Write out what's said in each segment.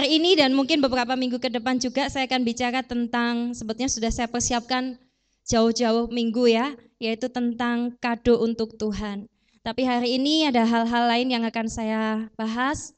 hari ini dan mungkin beberapa minggu ke depan juga saya akan bicara tentang sebetulnya sudah saya persiapkan jauh-jauh minggu ya, yaitu tentang kado untuk Tuhan. Tapi hari ini ada hal-hal lain yang akan saya bahas.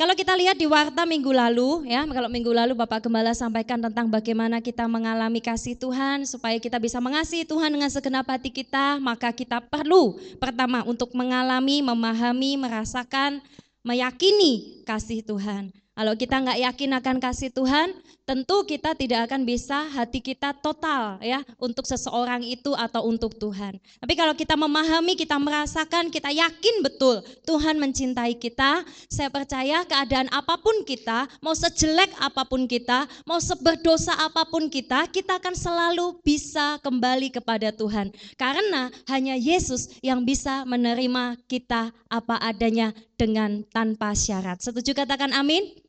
Kalau kita lihat di warta minggu lalu, ya, kalau minggu lalu Bapak Gembala sampaikan tentang bagaimana kita mengalami kasih Tuhan, supaya kita bisa mengasihi Tuhan dengan segenap hati kita, maka kita perlu pertama untuk mengalami, memahami, merasakan meyakini kasih Tuhan. Kalau kita nggak yakin akan kasih Tuhan, tentu kita tidak akan bisa hati kita total ya untuk seseorang itu atau untuk Tuhan. Tapi kalau kita memahami, kita merasakan, kita yakin betul Tuhan mencintai kita, saya percaya keadaan apa pun kita, mau sejelek apa pun kita, mau seberdosa apa pun kita, kita akan selalu bisa kembali kepada Tuhan. Karena hanya Yesus yang bisa menerima kita apa adanya dengan tanpa syarat. Setuju katakan amin?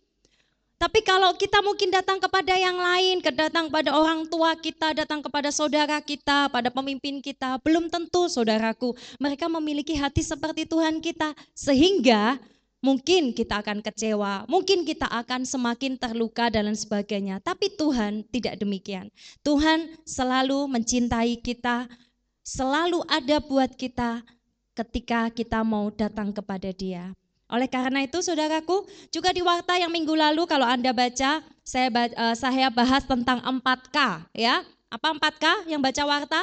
Tapi kalau kita mungkin datang kepada yang lain, datang pada orang tua kita, datang kepada saudara kita, pada pemimpin kita, belum tentu saudaraku mereka memiliki hati seperti Tuhan kita. Sehingga mungkin kita akan kecewa, mungkin kita akan semakin terluka dan lain sebagainya. Tapi Tuhan tidak demikian. Tuhan selalu mencintai kita, selalu ada buat kita ketika kita mau datang kepada Dia. Oleh karena itu saudaraku, juga di warta yang minggu lalu kalau Anda baca, saya uh, saya bahas tentang 4K ya. Apa 4K yang baca warta?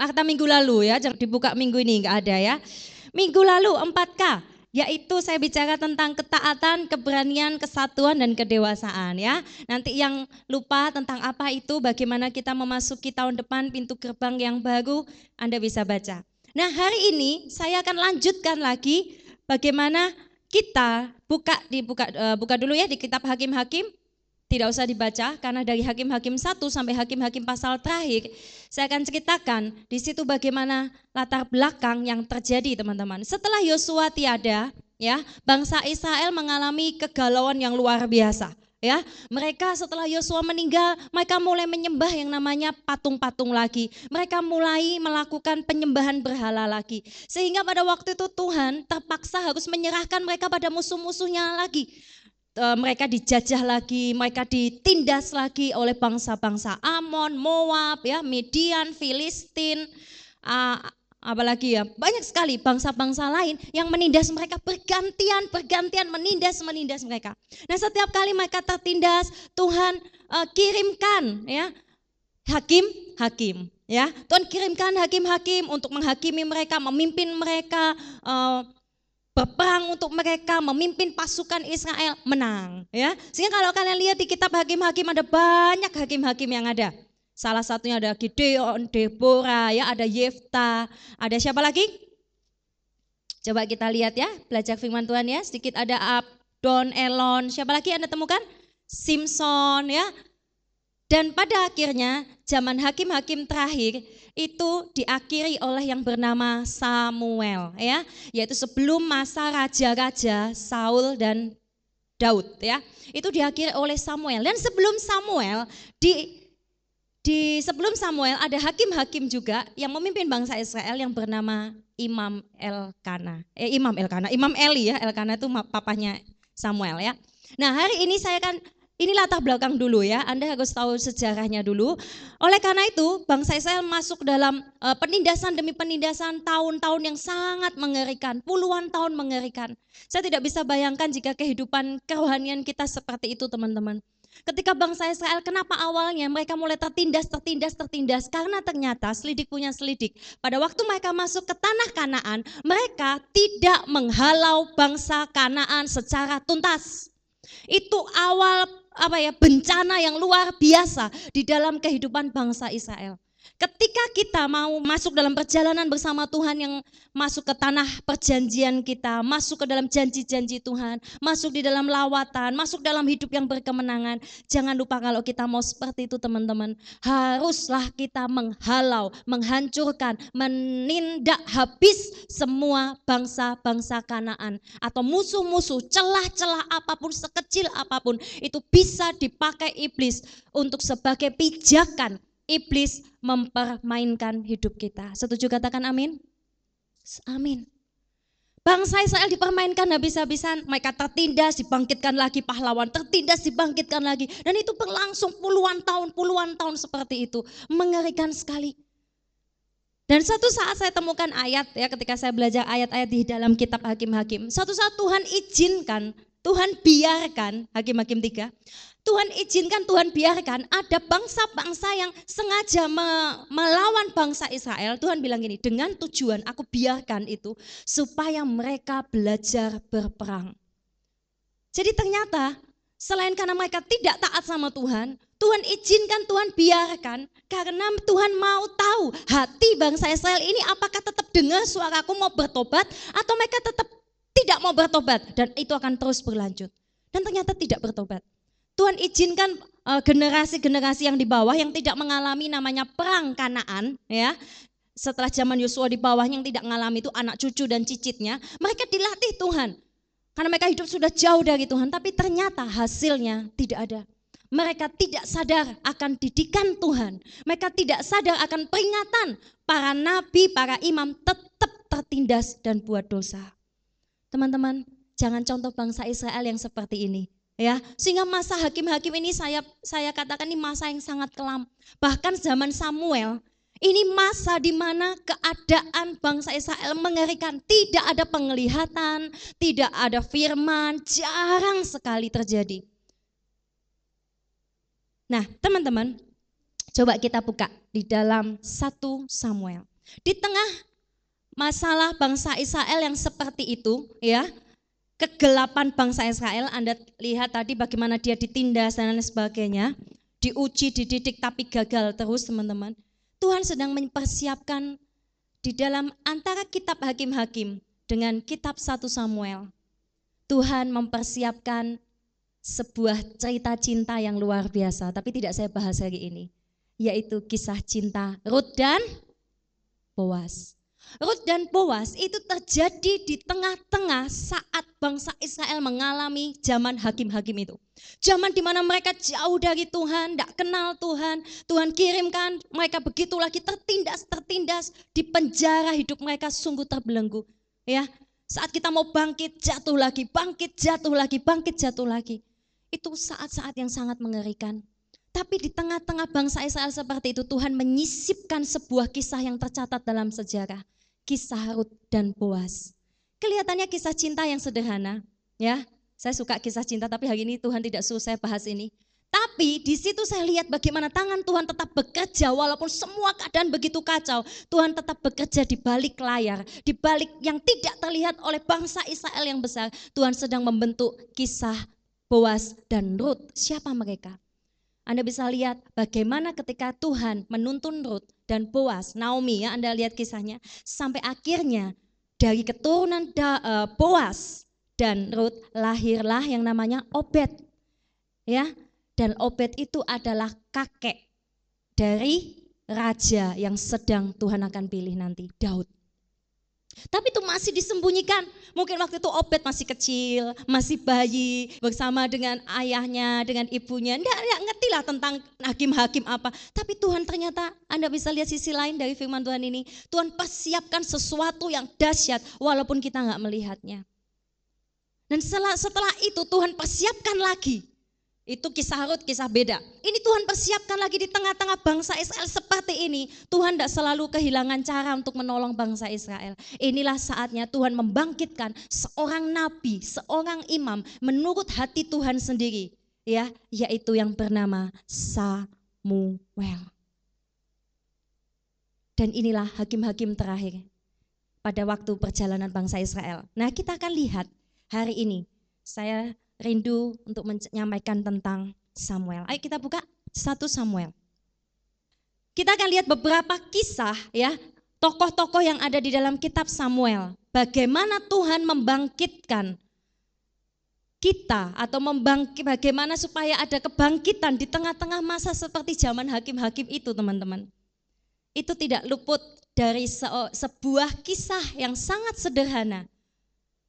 Warta minggu lalu ya, jangan dibuka minggu ini enggak ada ya. Minggu lalu 4K, yaitu saya bicara tentang ketaatan, keberanian, kesatuan dan kedewasaan ya. Nanti yang lupa tentang apa itu, bagaimana kita memasuki tahun depan pintu gerbang yang baru, Anda bisa baca. Nah hari ini saya akan lanjutkan lagi bagaimana kita buka di buka, uh, buka dulu ya di kitab Hakim-Hakim tidak usah dibaca karena dari Hakim-Hakim 1 sampai Hakim-Hakim pasal terakhir saya akan ceritakan di situ bagaimana latar belakang yang terjadi teman-teman. Setelah Yosua tiada ya, bangsa Israel mengalami kegalauan yang luar biasa ya mereka setelah Yosua meninggal mereka mulai menyembah yang namanya patung-patung lagi. Mereka mulai melakukan penyembahan berhala lagi. Sehingga pada waktu itu Tuhan terpaksa harus menyerahkan mereka pada musuh-musuhnya lagi. E, mereka dijajah lagi, mereka ditindas lagi oleh bangsa-bangsa Amon, Moab, ya, Midian, Filistin, apalagi ya banyak sekali bangsa-bangsa lain yang menindas mereka bergantian bergantian menindas menindas mereka. Nah setiap kali mereka tertindas Tuhan uh, kirimkan ya hakim hakim ya. Tuhan kirimkan hakim-hakim untuk menghakimi mereka memimpin mereka uh, berperang untuk mereka memimpin pasukan Israel menang ya. Sehingga kalau kalian lihat di kitab hakim-hakim ada banyak hakim-hakim yang ada Salah satunya ada Gideon, Deborah, ya ada Yefta, ada siapa lagi? Coba kita lihat ya, belajar firman Tuhan ya. Sedikit ada Abdon, Elon, siapa lagi Anda temukan? Simpson ya. Dan pada akhirnya zaman hakim-hakim terakhir itu diakhiri oleh yang bernama Samuel ya, yaitu sebelum masa raja-raja Saul dan Daud ya. Itu diakhiri oleh Samuel dan sebelum Samuel di di sebelum Samuel ada hakim-hakim juga yang memimpin bangsa Israel yang bernama Imam Elkana. Eh Imam Elkana, Imam Eli ya, Elkana itu papanya Samuel ya. Nah, hari ini saya akan ini latar belakang dulu ya, Anda harus tahu sejarahnya dulu. Oleh karena itu, bangsa Israel masuk dalam uh, penindasan demi penindasan tahun-tahun yang sangat mengerikan, puluhan tahun mengerikan. Saya tidak bisa bayangkan jika kehidupan kerohanian kita seperti itu, teman-teman. Ketika bangsa Israel, kenapa awalnya mereka mulai tertindas, tertindas, tertindas? Karena ternyata selidik punya selidik. Pada waktu mereka masuk ke tanah Kanaan, mereka tidak menghalau bangsa Kanaan secara tuntas. Itu awal apa ya bencana yang luar biasa di dalam kehidupan bangsa Israel. Ketika kita mau masuk dalam perjalanan bersama Tuhan yang masuk ke tanah perjanjian kita, masuk ke dalam janji-janji Tuhan, masuk di dalam lawatan, masuk dalam hidup yang berkemenangan, jangan lupa kalau kita mau seperti itu teman-teman, haruslah kita menghalau, menghancurkan, menindak habis semua bangsa-bangsa Kanaan atau musuh-musuh, celah-celah apa pun, sekecil apa pun, itu bisa dipakai iblis untuk sebagai pijakan iblis mempermainkan hidup kita. Setuju katakan amin? Amin. Bangsa Israel dipermainkan habis-habisan, mereka tertindas, dibangkitkan lagi pahlawan, tertindas, dibangkitkan lagi. Dan itu berlangsung puluhan tahun, puluhan tahun seperti itu. Mengerikan sekali. Dan satu saat saya temukan ayat ya ketika saya belajar ayat-ayat di dalam kitab Hakim-Hakim. Satu saat Tuhan izinkan, Tuhan biarkan, Hakim-Hakim 3, Tuhan izinkan, Tuhan biarkan ada bangsa-bangsa yang sengaja melawan bangsa Israel. Tuhan bilang gini, dengan tujuan aku biarkan itu supaya mereka belajar berperang. Jadi ternyata selain karena mereka tidak taat sama Tuhan, Tuhan izinkan, Tuhan biarkan karena Tuhan mau tahu hati bangsa Israel ini apakah tetap dengar suaraku mau bertobat atau mereka tetap tidak mau bertobat dan itu akan terus berlanjut. Dan ternyata tidak bertobat. Tuhan izinkan eh, generasi-generasi yang di bawah yang tidak mengalami namanya perang Kanaan ya. Setelah zaman Yosua di bawah yang tidak mengalami itu anak cucu dan cicitnya, mereka dilatih Tuhan. Karena mereka hidup sudah jauh dari Tuhan, tapi ternyata hasilnya tidak ada. Mereka tidak sadar akan didikan Tuhan. Mereka tidak sadar akan peringatan para nabi, para imam tetap tertindas dan buat dosa. Teman-teman, jangan contoh bangsa Israel yang seperti ini ya sehingga masa hakim-hakim ini saya saya katakan ini masa yang sangat kelam. Bahkan zaman Samuel ini masa di mana keadaan bangsa Israel mengerikan. Tidak ada penglihatan tidak ada firman jarang sekali terjadi. Nah teman-teman coba kita buka di dalam satu Samuel. Di tengah masalah bangsa Israel yang seperti itu ya kegelapan bangsa Israel, Anda lihat tadi bagaimana dia ditindas dan lain sebagainya, diuji, dididik tapi gagal terus teman-teman. Tuhan sedang mempersiapkan di dalam antara kitab hakim-hakim dengan kitab 1 Samuel. Tuhan mempersiapkan sebuah cerita cinta yang luar biasa, tapi tidak saya bahas hari ini, yaitu kisah cinta Ruth dan Boas. Ruth dan Boas itu terjadi di tengah-tengah saat bangsa Israel mengalami zaman hakim-hakim itu. Zaman di mana mereka jauh dari Tuhan, tidak kenal Tuhan. Tuhan kirimkan mereka begitu lagi tertindas, tertindas di penjara hidup mereka sungguh terbelenggu. Ya, saat kita mau bangkit jatuh lagi, bangkit jatuh lagi, bangkit jatuh lagi. Itu saat-saat yang sangat mengerikan. Tapi di tengah-tengah bangsa Israel seperti itu Tuhan menyisipkan sebuah kisah yang tercatat dalam sejarah kisah Rut dan Boas. Kelihatannya kisah cinta yang sederhana, ya. Saya suka kisah cinta, tapi hari ini Tuhan tidak suruh saya bahas ini. Tapi di situ saya lihat bagaimana tangan Tuhan tetap bekerja walaupun semua keadaan begitu kacau. Tuhan tetap bekerja di balik layar, di balik yang tidak terlihat oleh bangsa Israel yang besar. Tuhan sedang membentuk kisah Boas dan Ruth. Siapa mereka? Anda bisa lihat bagaimana ketika Tuhan menuntun Ruth dan Boas, Naomi ya Anda lihat kisahnya, sampai akhirnya dari keturunan da, uh, Boas dan Ruth lahirlah yang namanya Obed. Ya, dan Obed itu adalah kakek dari raja yang sedang Tuhan akan pilih nanti, Daud. Tapi itu masih disembunyikan. Mungkin waktu itu Obed masih kecil, masih bayi, bersama dengan ayahnya, dengan ibunya. Enggak, enggak ngerti lah tentang hakim-hakim apa. Tapi Tuhan ternyata, Anda bisa lihat sisi lain dari firman Tuhan ini. Tuhan persiapkan sesuatu yang dahsyat, walaupun kita enggak melihatnya. Dan setelah, setelah itu Tuhan persiapkan lagi itu kisah Rut, kisah beda. Ini Tuhan persiapkan lagi di tengah-tengah bangsa Israel seperti ini. Tuhan tidak selalu kehilangan cara untuk menolong bangsa Israel. Inilah saatnya Tuhan membangkitkan seorang nabi, seorang imam menurut hati Tuhan sendiri. ya, Yaitu yang bernama Samuel. Dan inilah hakim-hakim terakhir pada waktu perjalanan bangsa Israel. Nah kita akan lihat hari ini. Saya rindu untuk menyampaikan tentang Samuel. Ayo kita buka satu Samuel. Kita akan lihat beberapa kisah ya, tokoh-tokoh yang ada di dalam kitab Samuel. Bagaimana Tuhan membangkitkan kita atau membangkit bagaimana supaya ada kebangkitan di tengah-tengah masa seperti zaman hakim-hakim itu teman-teman. Itu tidak luput dari se sebuah kisah yang sangat sederhana.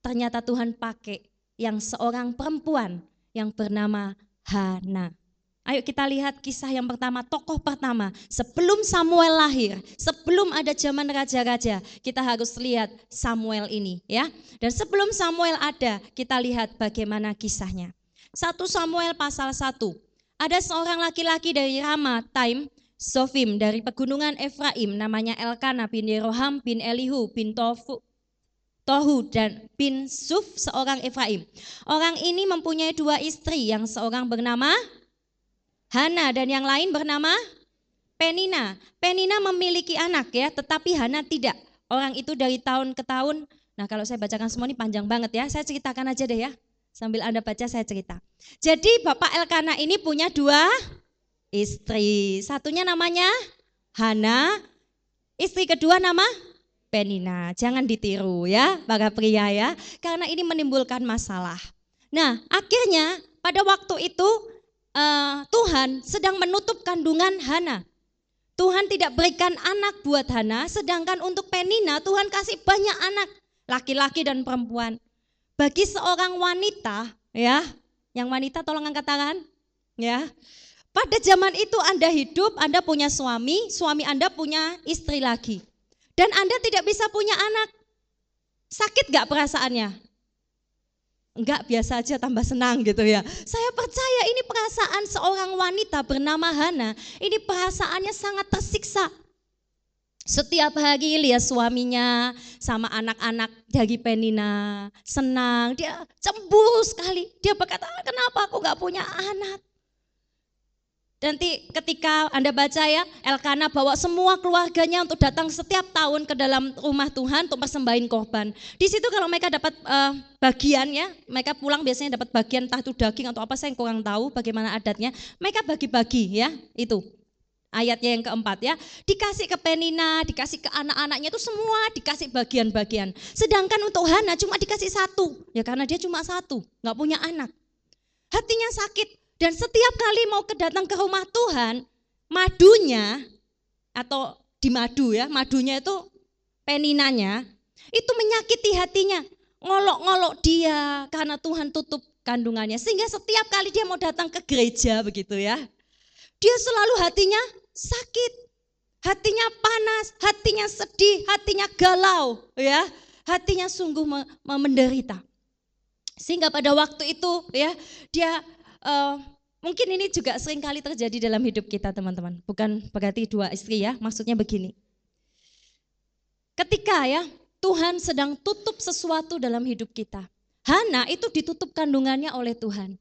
Ternyata Tuhan pakai yang seorang perempuan yang bernama Hana. Ayo kita lihat kisah yang pertama, tokoh pertama. Sebelum Samuel lahir, sebelum ada zaman raja-raja, kita harus lihat Samuel ini ya. Dan sebelum Samuel ada, kita lihat bagaimana kisahnya. Satu Samuel pasal 1. Ada seorang laki-laki dari Rama, Taim, Sofim dari pegunungan Efraim namanya Elkana bin Yeroham bin Elihu bin Tofu, Tohu dan bin Suf seorang Efraim. Orang ini mempunyai dua istri yang seorang bernama Hana dan yang lain bernama Penina. Penina memiliki anak ya, tetapi Hana tidak. Orang itu dari tahun ke tahun, nah kalau saya bacakan semua ini panjang banget ya, saya ceritakan aja deh ya. Sambil Anda baca saya cerita. Jadi Bapak Elkana ini punya dua istri. Satunya namanya Hana, istri kedua nama Penina. Jangan ditiru ya, para pria ya, karena ini menimbulkan masalah. Nah, akhirnya pada waktu itu uh, Tuhan sedang menutup kandungan Hana. Tuhan tidak berikan anak buat Hana, sedangkan untuk Penina Tuhan kasih banyak anak, laki-laki dan perempuan. Bagi seorang wanita, ya, yang wanita tolong angkat tangan, ya. Pada zaman itu Anda hidup, Anda punya suami, suami Anda punya istri lagi. Dan Anda tidak bisa punya anak. Sakit gak perasaannya? enggak biasa aja tambah senang gitu ya. Saya percaya ini perasaan seorang wanita bernama Hana, ini perasaannya sangat tersiksa. Setiap hari lihat suaminya sama anak-anak dari Penina senang, dia cemburu sekali. Dia berkata, kenapa aku gak punya anak? Nanti ketika Anda baca ya, Elkana bawa semua keluarganya untuk datang setiap tahun ke dalam rumah Tuhan untuk persembahin korban. Di situ kalau mereka dapat uh, bagian ya, mereka pulang biasanya dapat bagian entah itu daging atau apa saya kurang tahu bagaimana adatnya. Mereka bagi-bagi ya, itu ayatnya yang keempat ya. Dikasih ke Penina, dikasih ke anak-anaknya itu semua dikasih bagian-bagian. Sedangkan untuk Hana cuma dikasih satu, ya karena dia cuma satu, nggak punya anak. Hatinya sakit, dan setiap kali mau kedatang ke rumah Tuhan, madunya atau di madu ya, madunya itu peninanya, itu menyakiti hatinya. Ngolok-ngolok dia karena Tuhan tutup kandungannya. Sehingga setiap kali dia mau datang ke gereja begitu ya. Dia selalu hatinya sakit. Hatinya panas, hatinya sedih, hatinya galau ya. Hatinya sungguh menderita. Sehingga pada waktu itu ya dia uh, mungkin ini juga sering kali terjadi dalam hidup kita teman-teman. Bukan berarti dua istri ya, maksudnya begini. Ketika ya Tuhan sedang tutup sesuatu dalam hidup kita. Hana itu ditutup kandungannya oleh Tuhan.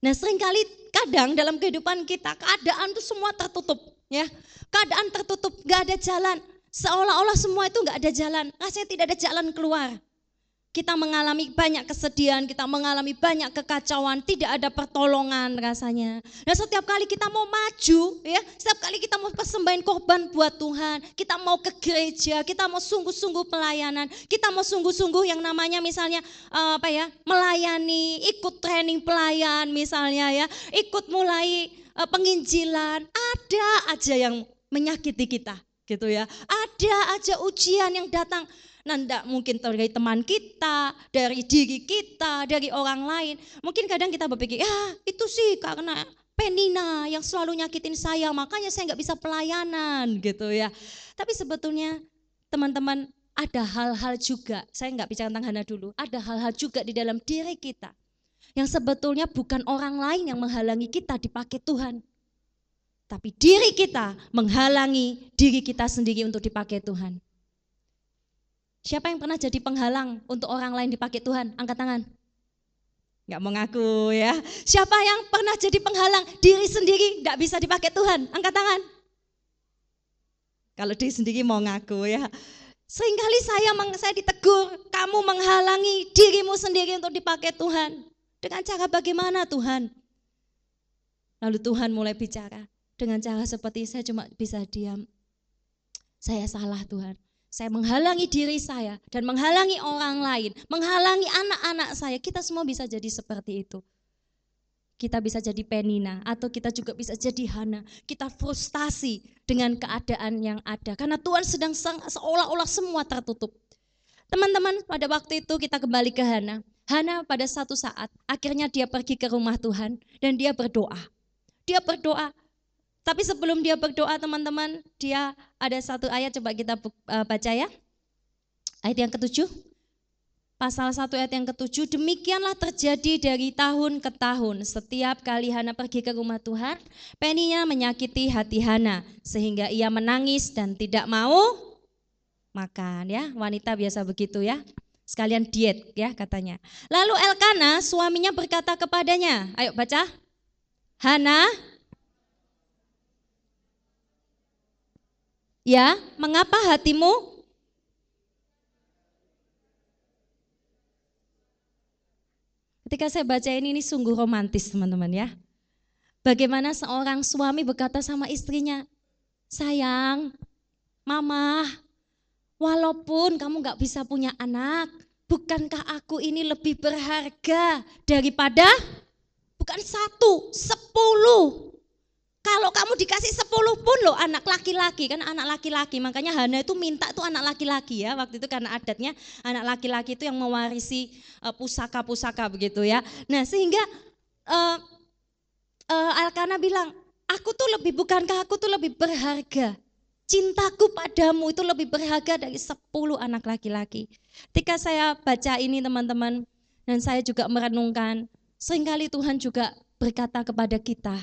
Nah sering kali kadang dalam kehidupan kita keadaan itu semua tertutup ya. Keadaan tertutup, gak ada jalan. Seolah-olah semua itu gak ada jalan. Rasanya tidak ada jalan keluar. Kita mengalami banyak kesedihan, kita mengalami banyak kekacauan, tidak ada pertolongan rasanya. Dan setiap kali kita mau maju, ya, setiap kali kita mau persembahan korban buat Tuhan, kita mau ke gereja, kita mau sungguh-sungguh pelayanan, kita mau sungguh-sungguh yang namanya misalnya uh, apa ya, melayani, ikut training pelayan misalnya ya, ikut mulai uh, penginjilan, ada aja yang menyakiti kita gitu ya. Ada aja ujian yang datang Nah, tidak mungkin dari teman kita, dari diri kita, dari orang lain. Mungkin kadang kita berpikir, ya itu sih karena Penina yang selalu nyakitin saya, makanya saya nggak bisa pelayanan gitu ya. Tapi sebetulnya teman-teman ada hal-hal juga, saya nggak bicara tentang Hana dulu, ada hal-hal juga di dalam diri kita yang sebetulnya bukan orang lain yang menghalangi kita dipakai Tuhan. Tapi diri kita menghalangi diri kita sendiri untuk dipakai Tuhan. Siapa yang pernah jadi penghalang untuk orang lain dipakai Tuhan? Angkat tangan. Enggak mau ngaku ya. Siapa yang pernah jadi penghalang diri sendiri enggak bisa dipakai Tuhan? Angkat tangan. Kalau diri sendiri mau ngaku ya. Seringkali saya saya ditegur, kamu menghalangi dirimu sendiri untuk dipakai Tuhan. Dengan cara bagaimana Tuhan? Lalu Tuhan mulai bicara. Dengan cara seperti saya cuma bisa diam. Saya salah Tuhan. Saya menghalangi diri saya dan menghalangi orang lain, menghalangi anak-anak saya. Kita semua bisa jadi seperti itu. Kita bisa jadi Penina atau kita juga bisa jadi Hana. Kita frustasi dengan keadaan yang ada karena Tuhan sedang seolah-olah semua tertutup. Teman-teman, pada waktu itu kita kembali ke Hana. Hana pada satu saat akhirnya dia pergi ke rumah Tuhan dan dia berdoa. Dia berdoa. Tapi sebelum dia berdoa teman-teman, dia ada satu ayat coba kita eh, baca ya. Ayat yang ketujuh. Pasal 1 ayat yang ketujuh, demikianlah terjadi dari tahun ke tahun. Setiap kali Hana pergi ke rumah Tuhan, Peninya menyakiti hati Hana. Sehingga ia menangis dan tidak mau makan ya. Wanita biasa begitu ya. Sekalian diet ya katanya. Lalu Elkana suaminya berkata kepadanya, ayo baca. Hana, ya mengapa hatimu Ketika saya baca ini, ini sungguh romantis teman-teman ya. Bagaimana seorang suami berkata sama istrinya, sayang, mama, walaupun kamu gak bisa punya anak, bukankah aku ini lebih berharga daripada bukan satu, sepuluh kalau kamu dikasih sepuluh pun loh anak laki-laki, kan anak laki-laki. Makanya Hana itu minta tuh anak laki-laki ya. Waktu itu karena adatnya anak laki-laki itu yang mewarisi uh, pusaka-pusaka begitu ya. Nah sehingga uh, uh, Alkana bilang, aku tuh lebih, bukankah aku tuh lebih berharga. Cintaku padamu itu lebih berharga dari sepuluh anak laki-laki. Ketika saya baca ini teman-teman, dan saya juga merenungkan, sering kali Tuhan juga berkata kepada kita,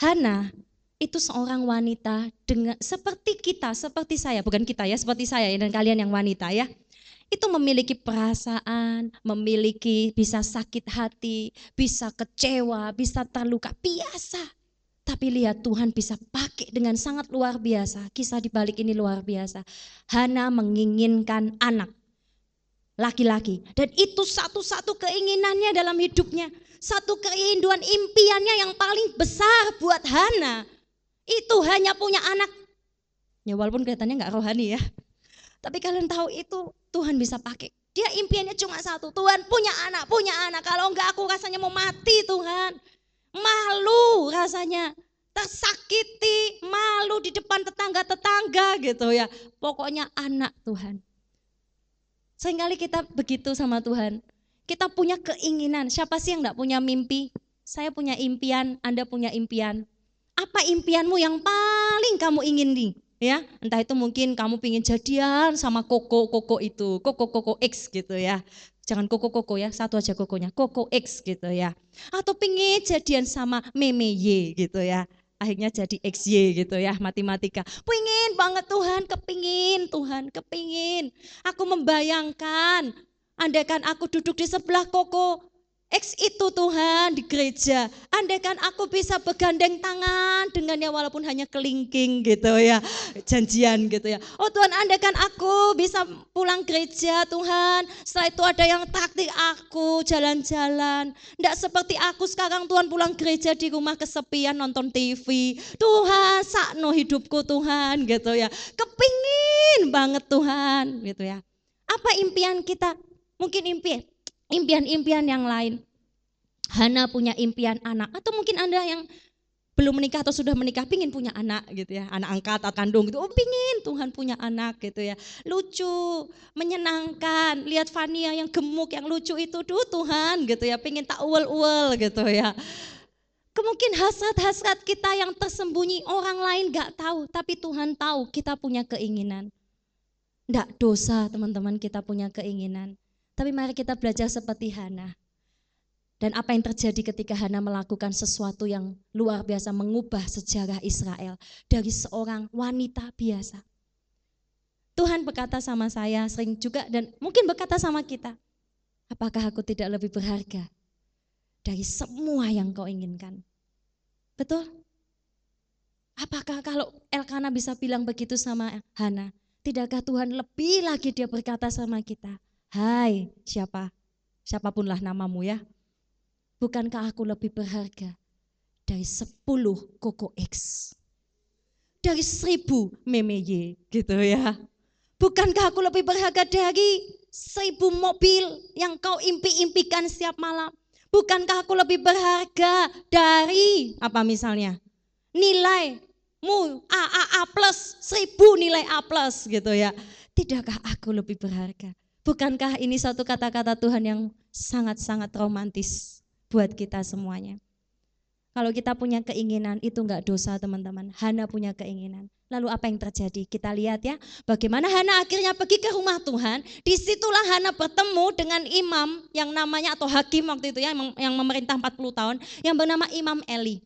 Hana itu seorang wanita dengan seperti kita, seperti saya, bukan kita ya, seperti saya dan kalian yang wanita ya. Itu memiliki perasaan, memiliki bisa sakit hati, bisa kecewa, bisa terluka, biasa. Tapi lihat Tuhan bisa pakai dengan sangat luar biasa. Kisah di balik ini luar biasa. Hana menginginkan anak laki-laki. Dan itu satu-satu keinginannya dalam hidupnya. Satu keinduan impiannya yang paling besar buat Hana. Itu hanya punya anak. Ya walaupun kelihatannya nggak rohani ya. Tapi kalian tahu itu Tuhan bisa pakai. Dia impiannya cuma satu. Tuhan punya anak, punya anak. Kalau enggak aku rasanya mau mati Tuhan. Malu rasanya. Tersakiti, malu di depan tetangga-tetangga gitu ya. Pokoknya anak Tuhan. Seringkali kita begitu sama Tuhan. Kita punya keinginan. Siapa sih yang enggak punya mimpi? Saya punya impian, Anda punya impian. Apa impianmu yang paling kamu ingin nih? Ya, entah itu mungkin kamu pingin jadian sama koko koko itu, koko koko X gitu ya. Jangan koko koko ya, satu aja kokonya, koko X gitu ya. Atau pingin jadian sama meme Y gitu ya akhirnya jadi XY gitu ya matematika. Pingin banget Tuhan, kepingin Tuhan, kepingin. Aku membayangkan Andaikan aku duduk di sebelah koko X itu Tuhan di gereja. Andaikan aku bisa bergandeng tangan dengannya walaupun hanya kelingking gitu ya. Janjian gitu ya. Oh Tuhan andaikan aku bisa pulang gereja Tuhan. Setelah itu ada yang taktik aku jalan-jalan. Tidak seperti aku sekarang Tuhan pulang gereja di rumah kesepian nonton TV. Tuhan sakno hidupku Tuhan gitu ya. Kepingin banget Tuhan gitu ya. Apa impian kita? Mungkin impian, impian-impian yang lain. Hana punya impian anak. Atau mungkin Anda yang belum menikah atau sudah menikah pingin punya anak gitu ya. Anak angkat atau kandung gitu. Oh pingin Tuhan punya anak gitu ya. Lucu menyenangkan. Lihat Fania yang gemuk yang lucu itu. Tuh Tuhan gitu ya. Pingin tak uel-uel gitu ya. Kemungkin hasrat-hasrat kita yang tersembunyi orang lain gak tahu, tapi Tuhan tahu kita punya keinginan. Tidak dosa teman-teman kita punya keinginan. Tapi mari kita belajar seperti Hana. Dan apa yang terjadi ketika Hana melakukan sesuatu yang luar biasa mengubah sejarah Israel dari seorang wanita biasa. Tuhan berkata sama saya sering juga dan mungkin berkata sama kita, apakah aku tidak lebih berharga dari semua yang kau inginkan? Betul? Apakah kalau Elkana bisa bilang begitu sama Hana, tidakkah Tuhan lebih lagi dia berkata sama kita, Hai, siapa? Siapapunlah namamu ya. Bukankah aku lebih berharga dari sepuluh koko X? Dari seribu meme Y gitu ya. Bukankah aku lebih berharga dari seribu mobil yang kau impi-impikan setiap malam? Bukankah aku lebih berharga dari apa misalnya? Nilai mu A A A plus seribu nilai A plus gitu ya. Tidakkah aku lebih berharga? Bukankah ini satu kata-kata Tuhan yang sangat-sangat romantis buat kita semuanya? Kalau kita punya keinginan itu enggak dosa teman-teman. Hana punya keinginan. Lalu apa yang terjadi? Kita lihat ya, bagaimana Hana akhirnya pergi ke rumah Tuhan. Di situlah Hana bertemu dengan imam yang namanya atau hakim waktu itu ya, yang memerintah 40 tahun, yang bernama Imam Eli.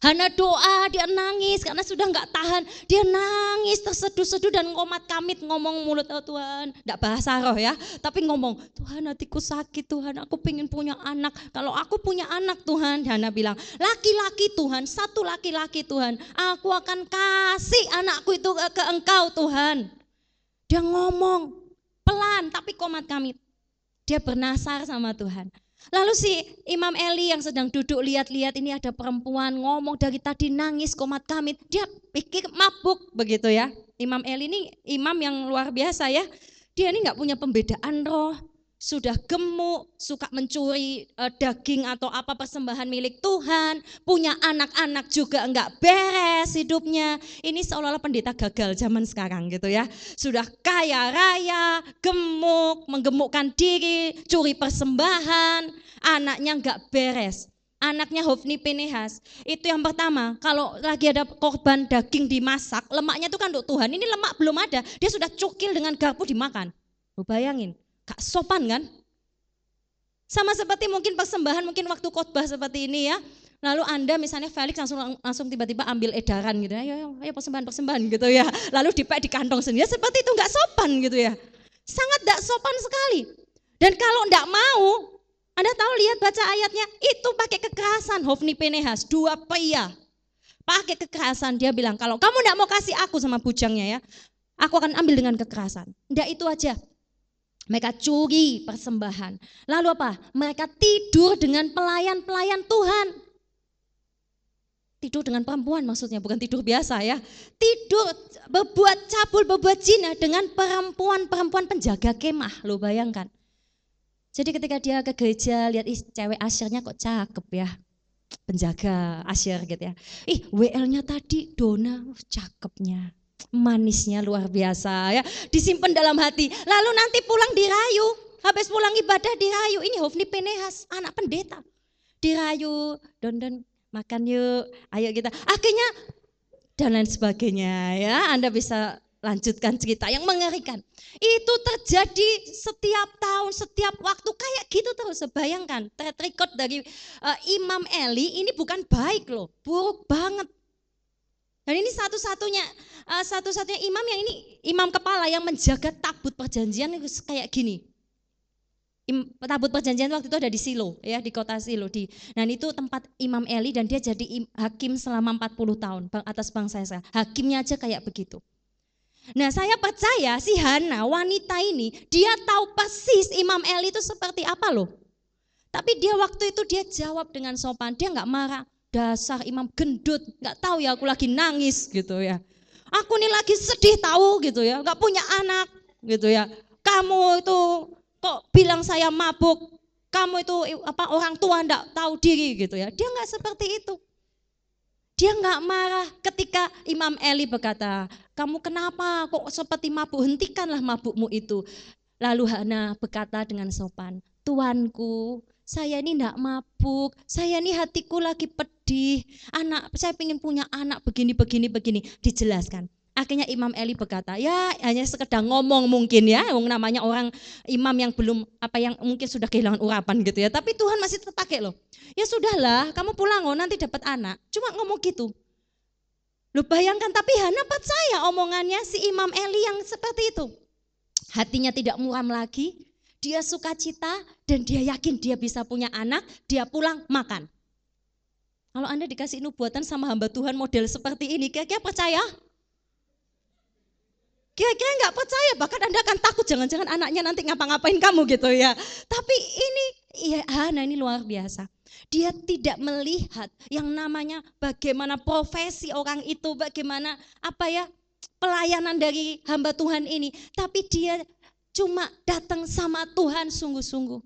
Hana doa, dia nangis karena sudah nggak tahan. Dia nangis terseduh-seduh dan ngomat kamit ngomong mulut oh Tuhan. Nggak bahasa roh ya, tapi ngomong Tuhan hatiku sakit Tuhan, aku pengen punya anak. Kalau aku punya anak Tuhan, Hana bilang laki-laki Tuhan, satu laki-laki Tuhan. Aku akan kasih anakku itu ke, ke engkau Tuhan. Dia ngomong pelan tapi komat kamit. Dia bernasar sama Tuhan. Lalu si Imam Eli yang sedang duduk lihat-lihat ini ada perempuan ngomong dari tadi nangis komat kamit. Dia pikir mabuk begitu ya. Imam Eli ini imam yang luar biasa ya. Dia ini nggak punya pembedaan roh sudah gemuk, suka mencuri uh, daging atau apa persembahan milik Tuhan, punya anak-anak juga enggak beres hidupnya. Ini seolah-olah pendeta gagal zaman sekarang gitu ya. Sudah kaya raya, gemuk, menggemukkan diri, curi persembahan, anaknya enggak beres. Anaknya Hofni Pinehas, itu yang pertama, kalau lagi ada korban daging dimasak, lemaknya itu kan untuk Tuhan, ini lemak belum ada, dia sudah cukil dengan garpu dimakan. Bayangin, Gak sopan kan? Sama seperti mungkin persembahan, mungkin waktu khotbah seperti ini ya. Lalu Anda misalnya Felix langsung langsung tiba-tiba ambil edaran gitu ya, ayo, ayo persembahan persembahan gitu ya. Lalu dipek di kantong sendiri, ya, seperti itu nggak sopan gitu ya. Sangat nggak sopan sekali. Dan kalau nggak mau, Anda tahu lihat baca ayatnya, itu pakai kekerasan Hofni Penehas, dua pria. Pakai kekerasan, dia bilang kalau kamu nggak mau kasih aku sama bujangnya ya, aku akan ambil dengan kekerasan. Nggak itu aja, mereka curi persembahan. Lalu apa? Mereka tidur dengan pelayan-pelayan Tuhan. Tidur dengan perempuan maksudnya, bukan tidur biasa ya. Tidur, berbuat cabul, berbuat zina dengan perempuan-perempuan penjaga kemah. Lo bayangkan. Jadi ketika dia ke gereja, lihat ih cewek asyirnya kok cakep ya. Penjaga asyir gitu ya. Ih WL-nya tadi Dona, oh, cakepnya manisnya luar biasa ya. Disimpan dalam hati. Lalu nanti pulang dirayu. Habis pulang ibadah dirayu. Ini Hofni Penehas anak pendeta. Dirayu. Don don makan yuk. Ayo kita. Akhirnya dan lain sebagainya ya. Anda bisa lanjutkan cerita yang mengerikan. Itu terjadi setiap tahun setiap waktu. Kayak gitu terus. Bayangkan track record dari uh, Imam Eli ini bukan baik loh. Buruk banget dan ini satu-satunya uh, satu-satunya imam yang ini imam kepala yang menjaga tabut perjanjian kayak gini. Im, tabut perjanjian waktu itu ada di Silo ya di kota Silo di. Dan itu tempat Imam Eli dan dia jadi im, hakim selama 40 tahun atas bangsa Israel. Hakimnya aja kayak begitu. Nah saya percaya si Hana wanita ini dia tahu persis Imam Eli itu seperti apa loh. Tapi dia waktu itu dia jawab dengan sopan, dia nggak marah dasar imam gendut, nggak tahu ya aku lagi nangis gitu ya. Aku ini lagi sedih tahu gitu ya, nggak punya anak gitu ya. Kamu itu kok bilang saya mabuk, kamu itu apa orang tua nggak tahu diri gitu ya. Dia nggak seperti itu. Dia nggak marah ketika Imam Eli berkata, kamu kenapa kok seperti mabuk, hentikanlah mabukmu itu. Lalu Hana berkata dengan sopan, Tuanku, saya ini tidak mabuk, saya ini hatiku lagi pedih, anak saya ingin punya anak begini, begini, begini, dijelaskan. Akhirnya Imam Eli berkata, ya hanya sekedar ngomong mungkin ya, namanya orang imam yang belum apa yang mungkin sudah kehilangan urapan gitu ya. Tapi Tuhan masih terpakai loh. Ya sudahlah, kamu pulang oh nanti dapat anak. Cuma ngomong gitu. Lu bayangkan tapi Hana percaya omongannya si Imam Eli yang seperti itu. Hatinya tidak muram lagi, dia sukacita dan dia yakin dia bisa punya anak, dia pulang makan. Kalau Anda dikasih nubuatan sama hamba Tuhan model seperti ini, kira-kira percaya? Kira-kira nggak percaya, bahkan Anda akan takut jangan-jangan anaknya nanti ngapa-ngapain kamu gitu ya. Tapi ini, ya Hana ini luar biasa. Dia tidak melihat yang namanya bagaimana profesi orang itu, bagaimana apa ya pelayanan dari hamba Tuhan ini. Tapi dia cuma datang sama Tuhan sungguh-sungguh.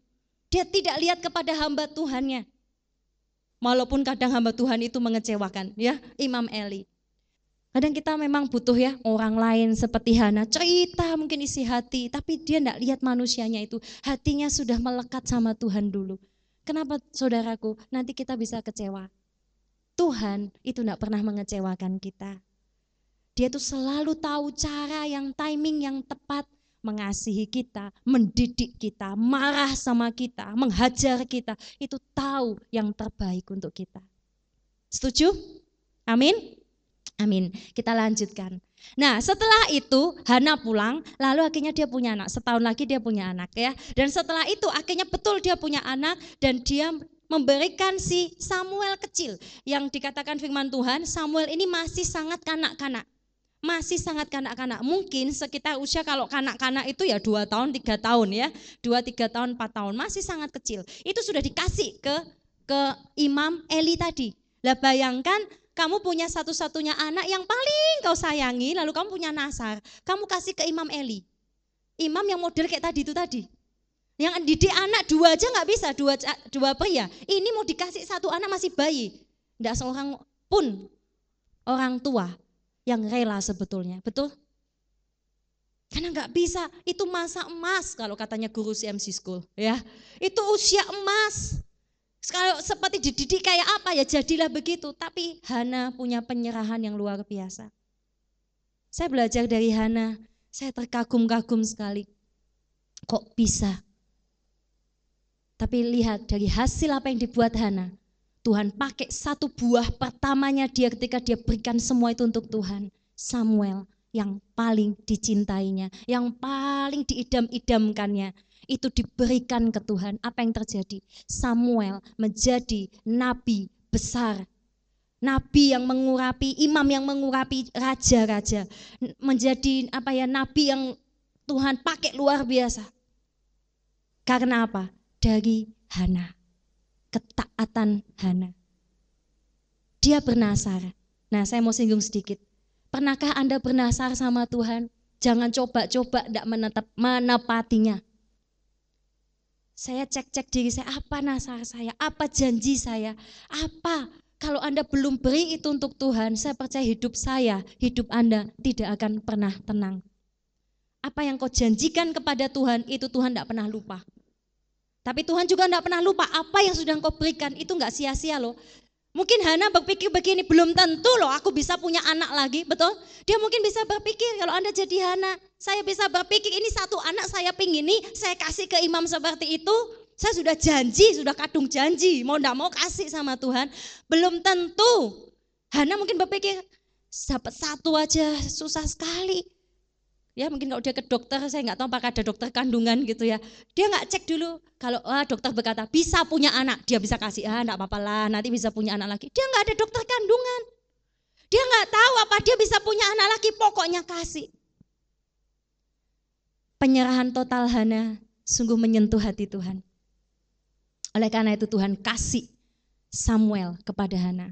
Dia tidak lihat kepada hamba Tuhannya. Walaupun kadang hamba Tuhan itu mengecewakan, ya Imam Eli. Kadang kita memang butuh ya orang lain seperti Hana, cerita mungkin isi hati, tapi dia tidak lihat manusianya itu. Hatinya sudah melekat sama Tuhan dulu. Kenapa saudaraku? Nanti kita bisa kecewa. Tuhan itu tidak pernah mengecewakan kita. Dia tuh selalu tahu cara yang timing yang tepat mengasihi kita, mendidik kita, marah sama kita, menghajar kita, itu tahu yang terbaik untuk kita. Setuju? Amin? Amin. Kita lanjutkan. Nah, setelah itu Hana pulang, lalu akhirnya dia punya anak. Setahun lagi dia punya anak ya. Dan setelah itu akhirnya betul dia punya anak dan dia memberikan si Samuel kecil yang dikatakan firman Tuhan, Samuel ini masih sangat kanak-kanak masih sangat kanak-kanak. Mungkin sekitar usia kalau kanak-kanak itu ya dua tahun, tiga tahun ya. Dua, tiga tahun, empat tahun. Masih sangat kecil. Itu sudah dikasih ke ke Imam Eli tadi. Lah bayangkan kamu punya satu-satunya anak yang paling kau sayangi, lalu kamu punya Nasar. Kamu kasih ke Imam Eli. Imam yang model kayak tadi itu tadi. Yang didik anak dua aja nggak bisa, dua, dua pria. Ini mau dikasih satu anak masih bayi. Tidak seorang pun orang tua yang rela sebetulnya, betul? Karena nggak bisa, itu masa emas kalau katanya guru CMC School, ya. Itu usia emas. Kalau seperti dididik kayak apa ya jadilah begitu. Tapi Hana punya penyerahan yang luar biasa. Saya belajar dari Hana, saya terkagum-kagum sekali. Kok bisa? Tapi lihat dari hasil apa yang dibuat Hana, Tuhan pakai satu buah pertamanya dia ketika dia berikan semua itu untuk Tuhan. Samuel yang paling dicintainya, yang paling diidam-idamkannya, itu diberikan ke Tuhan. Apa yang terjadi? Samuel menjadi nabi besar. Nabi yang mengurapi, imam yang mengurapi raja-raja. Menjadi apa ya, nabi yang Tuhan pakai luar biasa. Karena apa? Dari Hana ketaatan Hana. Dia bernasar. Nah saya mau singgung sedikit. Pernahkah Anda bernasar sama Tuhan? Jangan coba-coba tidak menetap, menepatinya. Saya cek-cek diri saya, apa nasar saya, apa janji saya, apa kalau Anda belum beri itu untuk Tuhan, saya percaya hidup saya, hidup Anda tidak akan pernah tenang. Apa yang kau janjikan kepada Tuhan, itu Tuhan tidak pernah lupa. Tapi Tuhan juga tidak pernah lupa apa yang sudah engkau berikan itu nggak sia-sia loh. Mungkin Hana berpikir begini, belum tentu loh aku bisa punya anak lagi, betul? Dia mungkin bisa berpikir kalau Anda jadi Hana, saya bisa berpikir ini satu anak saya pingin ini, saya kasih ke imam seperti itu, saya sudah janji, sudah kadung janji, mau tidak mau kasih sama Tuhan. Belum tentu. Hana mungkin berpikir, dapat satu aja susah sekali. Ya mungkin kalau dia ke dokter, saya nggak tahu apakah ada dokter kandungan gitu ya. Dia nggak cek dulu. Kalau ah, dokter berkata bisa punya anak, dia bisa kasih ah nggak apa-apa lah, nanti bisa punya anak lagi. Dia nggak ada dokter kandungan. Dia nggak tahu apa dia bisa punya anak lagi, pokoknya kasih. Penyerahan total Hana sungguh menyentuh hati Tuhan. Oleh karena itu Tuhan kasih Samuel kepada Hana.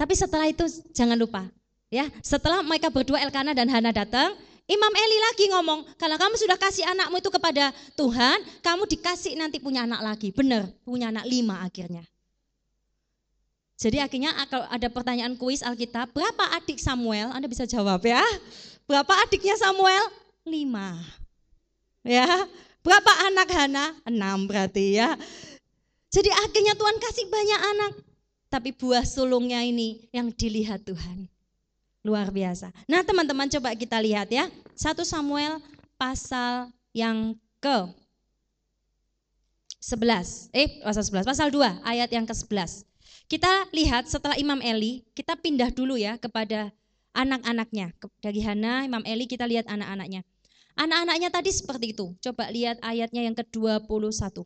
Tapi setelah itu jangan lupa, ya setelah mereka berdua Elkana dan Hana datang, Imam Eli lagi ngomong, kalau kamu sudah kasih anakmu itu kepada Tuhan, kamu dikasih nanti punya anak lagi. Benar, punya anak lima akhirnya. Jadi akhirnya kalau ada pertanyaan kuis Alkitab, berapa adik Samuel? Anda bisa jawab ya. Berapa adiknya Samuel? Lima. Ya, berapa anak Hana? Enam berarti ya. Jadi akhirnya Tuhan kasih banyak anak. Tapi buah sulungnya ini yang dilihat Tuhan. Luar biasa. Nah teman-teman coba kita lihat ya. 1 Samuel pasal yang ke 11. Eh pasal 11, pasal 2 ayat yang ke-11. Kita lihat setelah Imam Eli, kita pindah dulu ya kepada anak-anaknya. Dari Hana, Imam Eli kita lihat anak-anaknya. Anak-anaknya tadi seperti itu. Coba lihat ayatnya yang ke-21.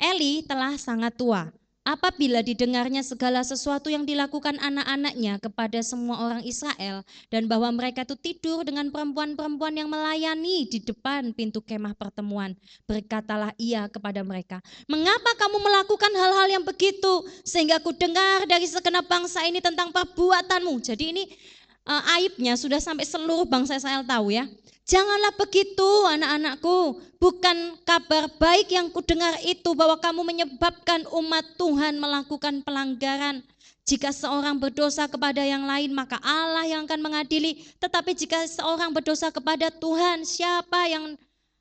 Eli telah sangat tua Apabila didengarnya segala sesuatu yang dilakukan anak-anaknya kepada semua orang Israel dan bahwa mereka itu tidur dengan perempuan-perempuan yang melayani di depan pintu kemah pertemuan, berkatalah ia kepada mereka, "Mengapa kamu melakukan hal-hal yang begitu sehingga aku dengar dari segenap bangsa ini tentang perbuatanmu?" Jadi ini uh, aibnya sudah sampai seluruh bangsa Israel tahu ya. Janganlah begitu anak-anakku, bukan kabar baik yang kudengar itu bahwa kamu menyebabkan umat Tuhan melakukan pelanggaran. Jika seorang berdosa kepada yang lain, maka Allah yang akan mengadili. Tetapi jika seorang berdosa kepada Tuhan, siapa yang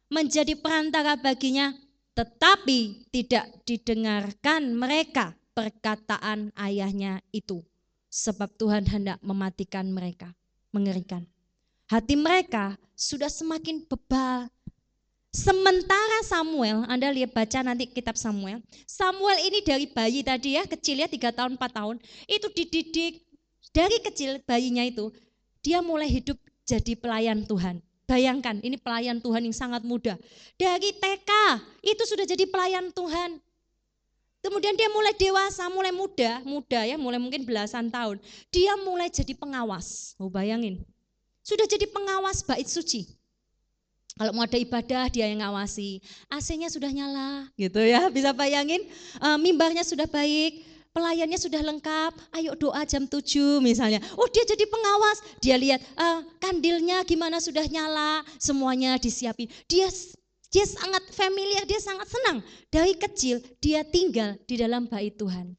menjadi perantara baginya? Tetapi tidak didengarkan mereka. perkataan ayahnya itu. Sebab Tuhan hendak mematikan mereka. Mengerikan. Hati mereka sudah semakin bebal. Sementara Samuel, Anda lihat baca nanti kitab Samuel. Samuel ini dari bayi tadi ya, kecil ya 3 tahun 4 tahun. Itu dididik dari kecil bayinya itu. Dia mulai hidup jadi pelayan Tuhan. Bayangkan ini pelayan Tuhan yang sangat muda. Dari TK itu sudah jadi pelayan Tuhan. Kemudian dia mulai dewasa, mulai muda, muda ya, mulai mungkin belasan tahun. Dia mulai jadi pengawas. Oh bayangin. Sudah jadi pengawas bait suci. Kalau mau ada ibadah dia yang ngawasi. AC-nya sudah nyala gitu ya. Bisa bayangin e, mimbarnya sudah baik, pelayannya sudah lengkap, ayo doa jam 7 misalnya. Oh dia jadi pengawas, dia lihat e, kandilnya gimana sudah nyala, semuanya disiapin. Dia dia sangat familiar, dia sangat senang. Dari kecil dia tinggal di dalam bait Tuhan.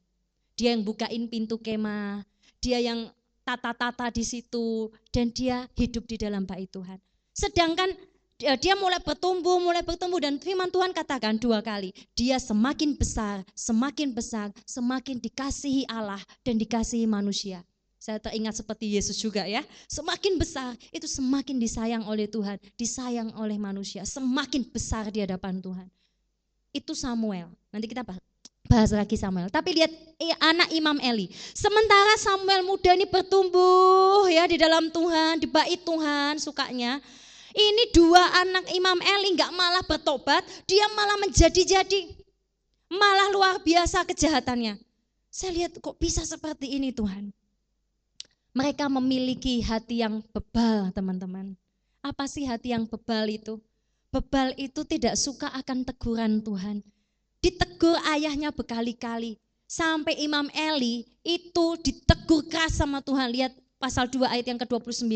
Dia yang bukain pintu kemah, dia yang tata-tata di situ dan dia hidup di dalam bait Tuhan. Sedangkan dia mulai bertumbuh, mulai bertumbuh dan firman Tuhan katakan dua kali, dia semakin besar, semakin besar, semakin dikasihi Allah dan dikasihi manusia. Saya teringat seperti Yesus juga ya. Semakin besar itu semakin disayang oleh Tuhan, disayang oleh manusia. Semakin besar di hadapan Tuhan. Itu Samuel. Nanti kita bahas lagi Samuel. Tapi lihat anak Imam Eli. Sementara Samuel muda ini bertumbuh ya di dalam Tuhan, di bait Tuhan sukanya. Ini dua anak Imam Eli nggak malah bertobat, dia malah menjadi-jadi. Malah luar biasa kejahatannya. Saya lihat kok bisa seperti ini Tuhan. Mereka memiliki hati yang bebal, teman-teman. Apa sih hati yang bebal itu? Bebal itu tidak suka akan teguran Tuhan. Ditegur ayahnya berkali-kali. Sampai Imam Eli itu ditegur keras sama Tuhan. Lihat pasal 2 ayat yang ke-29.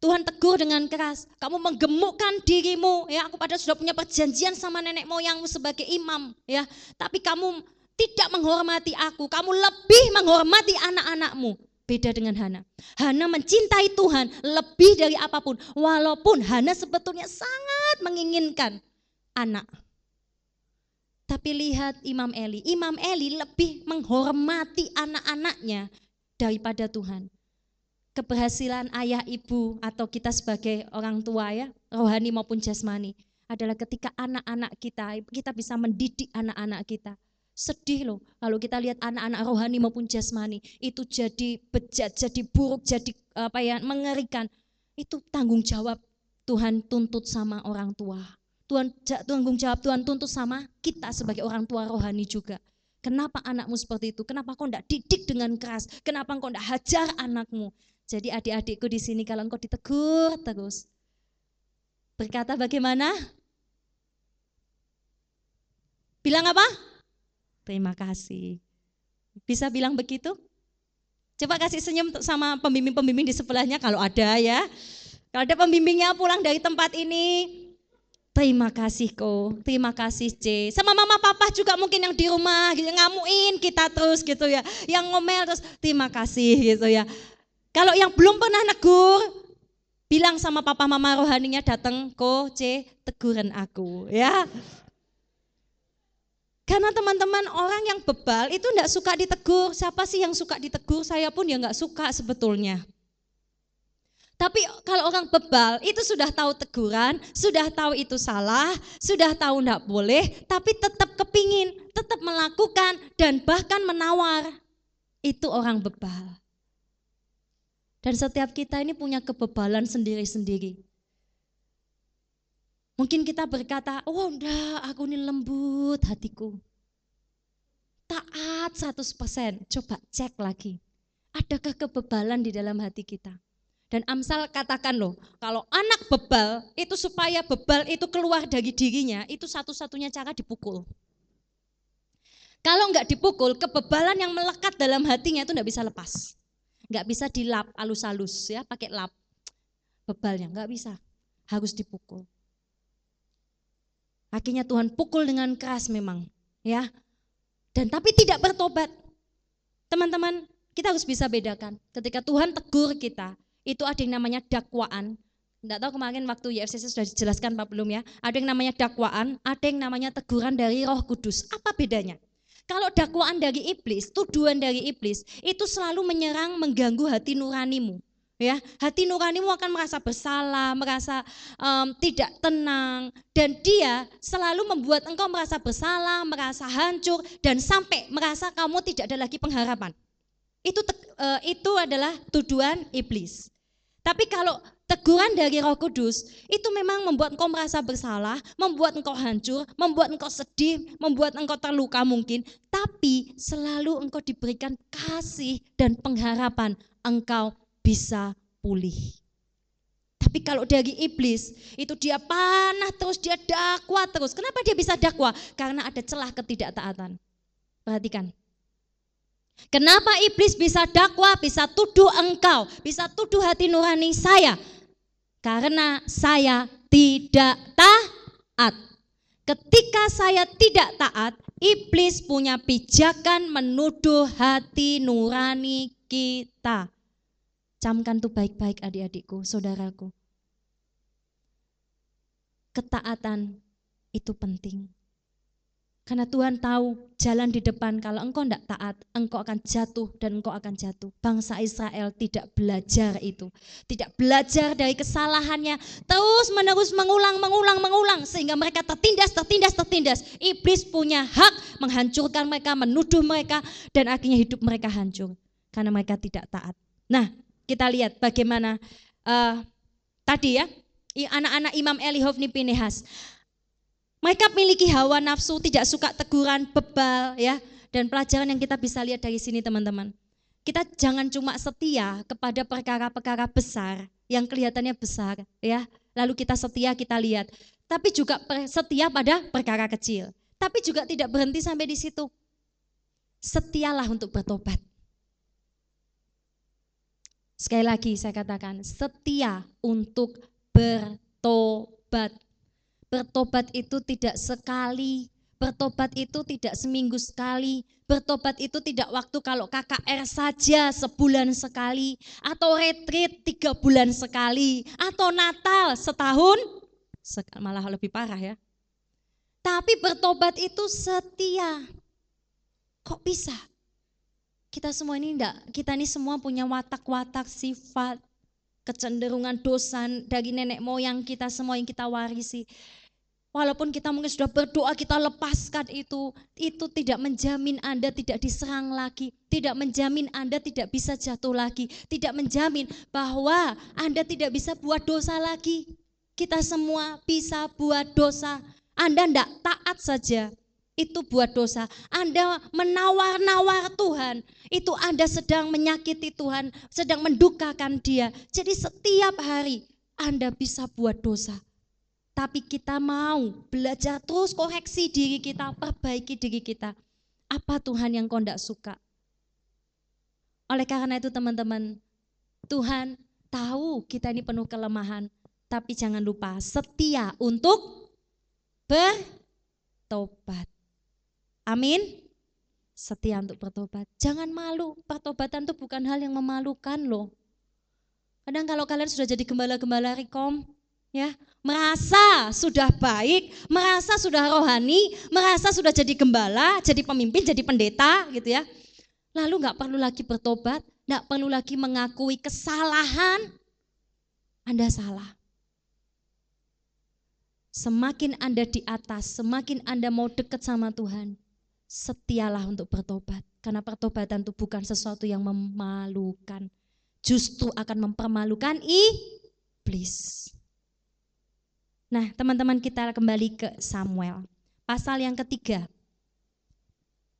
Tuhan tegur dengan keras, kamu menggemukkan dirimu, ya aku pada sudah punya perjanjian sama nenek moyangmu sebagai imam, ya. Tapi kamu tidak menghormati aku, kamu lebih menghormati anak-anakmu. Beda dengan Hana. Hana mencintai Tuhan lebih dari apa pun. Walaupun Hana sebetulnya sangat menginginkan anak. Tapi lihat Imam Eli. Imam Eli lebih menghormati anak-anaknya daripada Tuhan. Keberhasilan ayah ibu atau kita sebagai orang tua ya, rohani maupun jasmani adalah ketika anak-anak kita, kita bisa mendidik anak-anak kita Sedih loh kalau kita lihat anak-anak rohani maupun jasmani itu jadi bejat, jadi buruk, jadi apa ya mengerikan. Itu tanggung jawab Tuhan tuntut sama orang tua. Tuhan tanggung jawab Tuhan tuntut sama kita sebagai orang tua rohani juga. Kenapa anakmu seperti itu? Kenapa kau tidak didik dengan keras? Kenapa kau tidak hajar anakmu? Jadi adik-adikku di sini kalau engkau ditegur terus. Berkata bagaimana? Bilang apa? Terima kasih. Bisa bilang begitu? Coba kasih senyum sama pembimbing-pembimbing di sebelahnya kalau ada ya. Kalau ada pembimbingnya pulang dari tempat ini, terima kasih ko, terima kasih C. Sama mama papa juga mungkin yang di rumah gitu, ngamuin kita terus gitu ya. Yang ngomel terus terima kasih gitu ya. Kalau yang belum pernah negur, bilang sama papa mama rohaninya datang ko C teguran aku ya. Karena teman-teman orang yang bebal itu enggak suka ditegur. Siapa sih yang suka ditegur? Saya pun ya enggak suka sebetulnya. Tapi kalau orang bebal itu sudah tahu teguran, sudah tahu itu salah, sudah tahu enggak boleh, tapi tetap kepingin, tetap melakukan dan bahkan menawar. Itu orang bebal. Dan setiap kita ini punya kebebalan sendiri-sendiri. Mungkin kita berkata, oh enggak, aku ini lembut hatiku. Taat 100%, coba cek lagi. Adakah kebebalan di dalam hati kita? Dan Amsal katakan loh, kalau anak bebal, itu supaya bebal itu keluar dari dirinya, itu satu-satunya cara dipukul. Kalau enggak dipukul, kebebalan yang melekat dalam hatinya itu enggak bisa lepas. Enggak bisa dilap alus-alus ya, pakai lap. Bebalnya enggak bisa, harus dipukul. Akhirnya Tuhan pukul dengan keras memang, ya. Dan tapi tidak bertobat. Teman-teman, kita harus bisa bedakan. Ketika Tuhan tegur kita, itu ada yang namanya dakwaan. Tidak tahu kemarin waktu YFCC sudah dijelaskan Pak belum ya. Ada yang namanya dakwaan, ada yang namanya teguran dari Roh Kudus. Apa bedanya? Kalau dakwaan dari iblis, tuduhan dari iblis, itu selalu menyerang, mengganggu hati nuranimu. Ya, hati nuranimu akan merasa bersalah, merasa um, tidak tenang, dan dia selalu membuat engkau merasa bersalah, merasa hancur, dan sampai merasa kamu tidak ada lagi pengharapan. Itu uh, itu adalah tuduhan iblis. Tapi kalau teguran dari Roh Kudus itu memang membuat engkau merasa bersalah, membuat engkau hancur, membuat engkau sedih, membuat engkau terluka mungkin, tapi selalu engkau diberikan kasih dan pengharapan engkau bisa pulih. Tapi kalau dari iblis, itu dia panah terus, dia dakwah terus. Kenapa dia bisa dakwah? Karena ada celah ketidaktaatan. Perhatikan. Kenapa iblis bisa dakwah, bisa tuduh engkau, bisa tuduh hati nurani saya? Karena saya tidak taat. Ketika saya tidak taat, iblis punya pijakan menuduh hati nurani kita. Camkan tuh baik-baik adik-adikku, saudaraku. Ketaatan itu penting. Karena Tuhan tahu jalan di depan kalau engkau tidak taat, engkau akan jatuh dan engkau akan jatuh. Bangsa Israel tidak belajar itu. Tidak belajar dari kesalahannya. Terus menerus mengulang, mengulang, mengulang. Sehingga mereka tertindas, tertindas, tertindas. Iblis punya hak menghancurkan mereka, menuduh mereka. Dan akhirnya hidup mereka hancur. Karena mereka tidak taat. Nah kita lihat bagaimana uh, tadi ya anak-anak Imam Eli Hofni Pinehas. Mereka memiliki hawa nafsu, tidak suka teguran, bebal ya. Dan pelajaran yang kita bisa lihat dari sini teman-teman. Kita jangan cuma setia kepada perkara-perkara besar yang kelihatannya besar ya. Lalu kita setia kita lihat. Tapi juga setia pada perkara kecil. Tapi juga tidak berhenti sampai di situ. Setialah untuk bertobat. Sekali lagi saya katakan, setia untuk bertobat. Bertobat itu tidak sekali, bertobat itu tidak seminggu sekali, bertobat itu tidak waktu kalau KKR saja sebulan sekali, atau retreat tiga bulan sekali, atau Natal setahun, malah lebih parah ya. Tapi bertobat itu setia. Kok bisa? Kita semua ini enggak, kita ini semua punya watak-watak sifat, kecenderungan dosa dari nenek moyang kita semua yang kita warisi. Walaupun kita mungkin sudah berdoa, kita lepaskan itu, itu tidak menjamin Anda tidak diserang lagi, tidak menjamin Anda tidak bisa jatuh lagi, tidak menjamin bahwa Anda tidak bisa buat dosa lagi. Kita semua bisa buat dosa. Anda tidak taat saja, itu buat dosa. Anda menawar-nawar Tuhan, itu Anda sedang menyakiti Tuhan, sedang mendukakan Dia. Jadi setiap hari Anda bisa buat dosa. Tapi kita mau belajar terus koreksi diri kita, perbaiki diri kita. Apa Tuhan yang kau tidak suka? Oleh karena itu teman-teman, Tuhan tahu kita ini penuh kelemahan, tapi jangan lupa setia untuk bertobat. Amin. Setia untuk bertobat. Jangan malu. Pertobatan itu bukan hal yang memalukan loh. Kadang kalau kalian sudah jadi gembala-gembala rekom, ya, merasa sudah baik, merasa sudah rohani, merasa sudah jadi gembala, jadi pemimpin, jadi pendeta gitu ya. Lalu nggak perlu lagi bertobat, nggak perlu lagi mengakui kesalahan. Anda salah. Semakin Anda di atas, semakin Anda mau dekat sama Tuhan, setialah untuk bertobat. Karena pertobatan itu bukan sesuatu yang memalukan. Justru akan mempermalukan iblis. Nah teman-teman kita kembali ke Samuel. Pasal yang ketiga.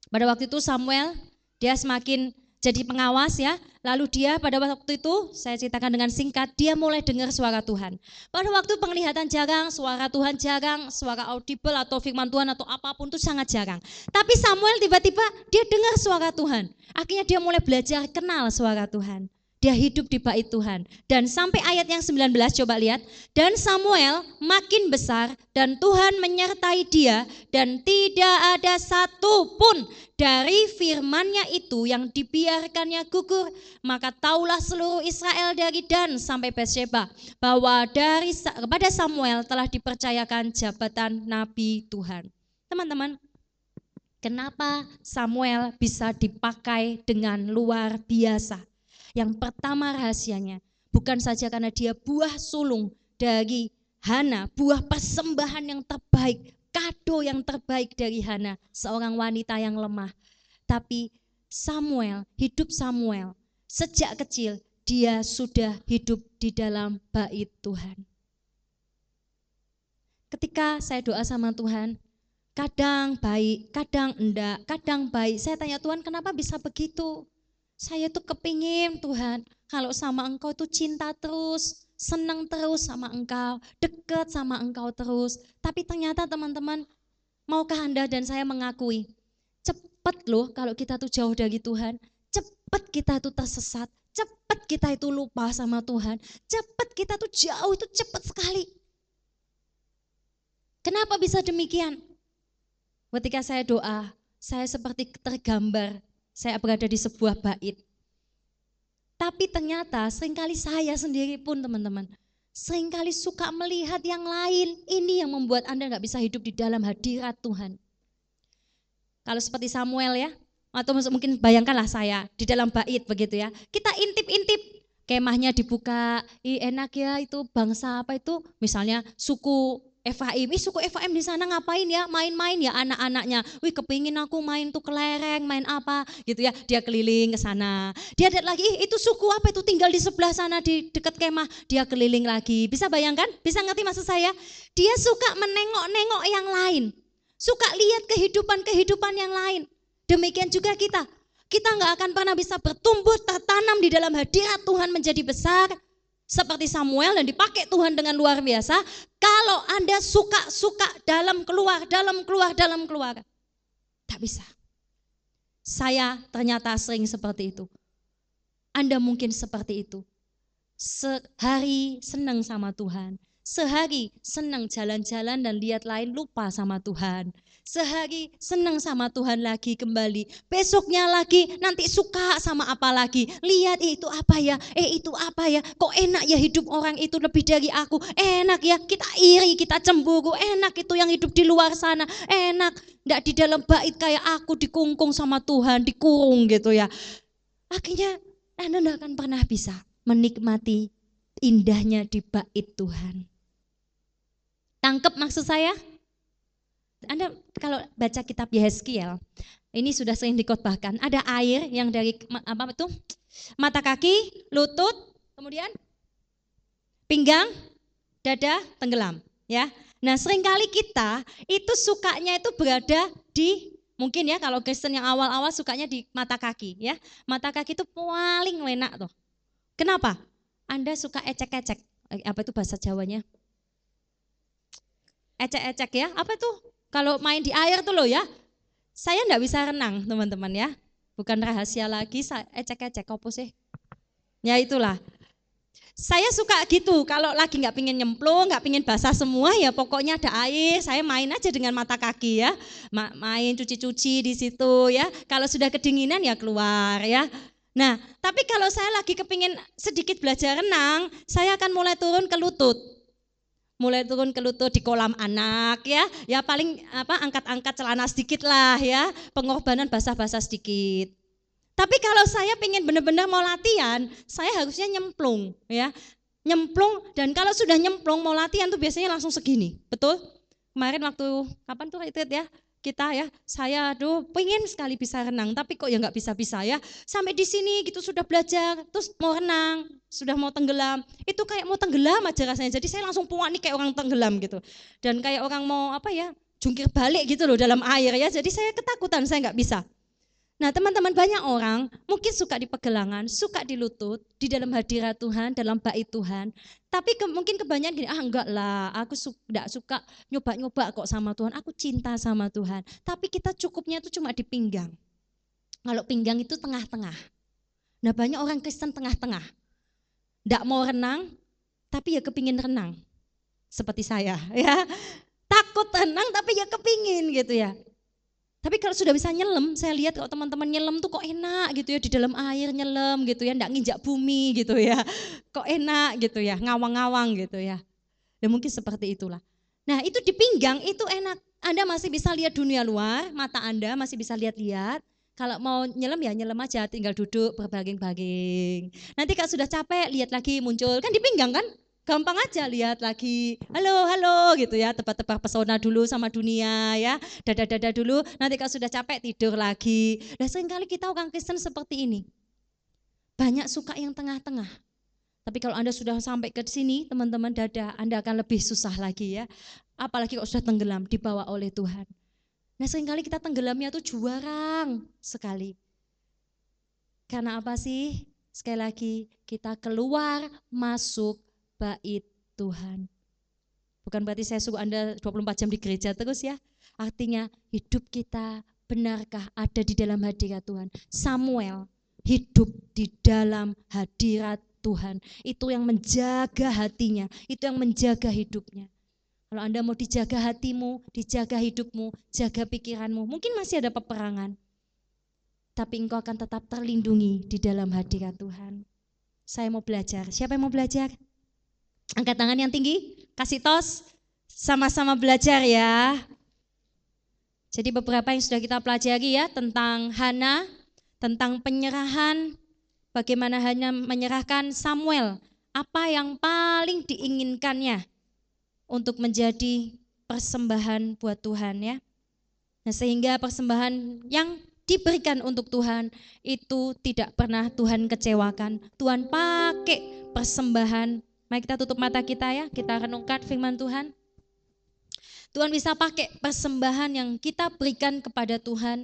Pada waktu itu Samuel dia semakin jadi pengawas ya. Lalu dia pada waktu itu, saya ceritakan dengan singkat, dia mulai dengar suara Tuhan. Pada waktu penglihatan jarang, suara Tuhan jarang, suara audible atau firman Tuhan atau apa pun itu sangat jarang. Tapi Samuel tiba-tiba dia dengar suara Tuhan. Akhirnya dia mulai belajar kenal suara Tuhan. Dia hidup di bait Tuhan. Dan sampai ayat yang 19 coba lihat. Dan Samuel makin besar dan Tuhan menyertai dia dan tidak ada satu pun dari firmannya itu yang dibiarkannya gugur. Maka taulah seluruh Israel dari Dan sampai Beersheba bahwa dari kepada Samuel telah dipercayakan jabatan Nabi Tuhan. Teman-teman, Kenapa Samuel bisa dipakai dengan luar biasa? Yang pertama rahasianya, bukan saja karena dia buah sulung dari Hana, buah persembahan yang terbaik, kado yang terbaik dari Hana, seorang wanita yang lemah. Tapi Samuel, hidup Samuel, sejak kecil dia sudah hidup di dalam bait Tuhan. Ketika saya doa sama Tuhan, Kadang baik, kadang enggak, kadang baik. Saya tanya Tuhan kenapa bisa begitu? Saya tuh kepingin Tuhan kalau sama engkau tuh cinta terus, senang terus sama engkau, dekat sama engkau terus. Tapi ternyata teman-teman, maukah Anda dan saya mengakui, cepat loh kalau kita tuh jauh dari Tuhan, cepat kita tuh tersesat, cepat kita itu lupa sama Tuhan, cepat kita tuh jauh itu cepat sekali. Kenapa bisa demikian? Ketika saya doa, saya seperti tergambar, saya berada di sebuah bait. Tapi ternyata sering kali saya sendiri pun teman-teman, sering kali suka melihat yang lain. Ini yang membuat Anda nggak bisa hidup di dalam hadirat Tuhan. Kalau seperti Samuel ya, atau mungkin bayangkanlah saya di dalam bait begitu ya. Kita intip-intip kemahnya dibuka, Ih, enak ya itu bangsa apa itu, misalnya suku FHM, ih suku FHM di sana ngapain ya? Main-main ya anak-anaknya. Wih kepingin aku main tuh kelereng, main apa gitu ya. Dia keliling ke sana. Dia lihat lagi, ih itu suku apa itu tinggal di sebelah sana di dekat kemah. Dia keliling lagi. Bisa bayangkan? Bisa ngerti maksud saya? Dia suka menengok-nengok yang lain. Suka lihat kehidupan-kehidupan yang lain. Demikian juga kita. Kita nggak akan pernah bisa bertumbuh, tertanam di dalam hadirat Tuhan menjadi besar seperti Samuel dan dipakai Tuhan dengan luar biasa. Kalau Anda suka-suka dalam keluar, dalam keluar, dalam keluar. Tak bisa. Saya ternyata sering seperti itu. Anda mungkin seperti itu. Sehari senang sama Tuhan. Sehari senang jalan-jalan dan lihat lain lupa sama Tuhan. Sehari senang sama Tuhan lagi kembali. Besoknya lagi nanti suka sama apa lagi. Lihat eh, itu apa ya, eh itu apa ya. Kok enak ya hidup orang itu lebih dari aku. Enak ya kita iri, kita cemburu. Enak itu yang hidup di luar sana. Enak. Tidak di dalam bait kayak aku dikungkung sama Tuhan, dikurung gitu ya. Akhirnya Anda tidak akan pernah bisa menikmati indahnya di bait Tuhan. Tangkep maksud saya? Anda kalau baca kitab Yeskiel, ini sudah sering dikotbahkan. Ada air yang dari apa itu? Mata kaki, lutut, kemudian pinggang, dada tenggelam, ya. Nah, sering kali kita itu sukanya itu berada di mungkin ya kalau Kristen yang awal-awal sukanya di mata kaki, ya. Mata kaki itu paling enak tuh. Kenapa? Anda suka ecek-ecek. Apa itu bahasa Jawanya? Ecek-ecek ya. Apa tuh? Kalau main di air tuh loh ya, saya enggak bisa renang teman-teman ya. Bukan rahasia lagi, ecek-ecek apa sih? Ya itulah. Saya suka gitu, kalau lagi nggak pingin nyemplung, nggak pingin basah semua ya pokoknya ada air, saya main aja dengan mata kaki ya. Main cuci-cuci di situ ya. Kalau sudah kedinginan ya keluar ya. Nah, tapi kalau saya lagi kepingin sedikit belajar renang, saya akan mulai turun ke lutut mulai turun ke lutut di kolam anak ya. Ya paling apa angkat-angkat celana sedikit lah ya, pengorbanan basah-basah sedikit. Tapi kalau saya ingin benar-benar mau latihan, saya harusnya nyemplung ya. Nyemplung dan kalau sudah nyemplung mau latihan tuh biasanya langsung segini. Betul? Kemarin waktu kapan tuh itu ya? Kita ya, saya aduh pengen sekali bisa renang, tapi kok ya nggak bisa-bisa ya. Sampai di sini gitu sudah belajar, terus mau renang, sudah mau tenggelam, itu kayak mau tenggelam aja rasanya. Jadi saya langsung puak nih kayak orang tenggelam gitu. Dan kayak orang mau apa ya, jungkir balik gitu loh dalam air ya. Jadi saya ketakutan, saya nggak bisa. Nah teman-teman banyak orang mungkin suka di pegelangan, suka di lutut, di dalam hadirat Tuhan, dalam bait Tuhan. Tapi ke, mungkin kebanyakan gini, ah enggak lah, aku su enggak suka nyoba-nyoba kok sama Tuhan, aku cinta sama Tuhan. Tapi kita cukupnya itu cuma di pinggang. Kalau pinggang itu tengah-tengah. Nah banyak orang Kristen tengah-tengah. Enggak mau renang, tapi ya kepingin renang. Seperti saya ya. Takut renang tapi ya kepingin gitu ya. Tapi kalau sudah bisa nyelam, saya lihat kalau teman-teman nyelam tuh kok enak gitu ya di dalam air nyelam gitu ya, enggak nginjak bumi gitu ya. Kok enak gitu ya, ngawang-ngawang gitu ya. Ya mungkin seperti itulah. Nah itu di pinggang itu enak. Anda masih bisa lihat dunia luar, mata Anda masih bisa lihat-lihat. Kalau mau nyelam ya nyelam aja, tinggal duduk berbaging-baging. Nanti kalau sudah capek, lihat lagi muncul, kan di pinggang kan? Gampang aja lihat lagi, halo, halo gitu ya, tebak-tebak pesona dulu sama dunia ya, dada-dada dulu, nanti kalau sudah capek tidur lagi. Nah sering kali kita orang Kristen seperti ini. Banyak suka yang tengah-tengah. Tapi kalau Anda sudah sampai ke sini, teman-teman dada, Anda akan lebih susah lagi ya. Apalagi kalau sudah tenggelam, dibawa oleh Tuhan. Nah sering kali kita tenggelamnya tuh juarang sekali. Karena apa sih? Sekali lagi, kita keluar masuk bait Tuhan. Bukan berarti saya suruh Anda 24 jam di gereja terus ya. Artinya hidup kita benarkah ada di dalam hadirat Tuhan. Samuel hidup di dalam hadirat Tuhan. Itu yang menjaga hatinya, itu yang menjaga hidupnya. Kalau Anda mau dijaga hatimu, dijaga hidupmu, jaga pikiranmu, mungkin masih ada peperangan. Tapi engkau akan tetap terlindungi di dalam hadirat Tuhan. Saya mau belajar. Siapa yang mau belajar? Angkat tangan yang tinggi, kasih tos, sama-sama belajar ya. Jadi beberapa yang sudah kita pelajari ya tentang Hana, tentang penyerahan, bagaimana hanya menyerahkan Samuel, apa yang paling diinginkannya untuk menjadi persembahan buat Tuhan ya. Nah, sehingga persembahan yang diberikan untuk Tuhan itu tidak pernah Tuhan kecewakan. Tuhan pakai persembahan. Mari kita tutup mata kita ya, kita renungkan firman Tuhan. Tuhan bisa pakai persembahan yang kita berikan kepada Tuhan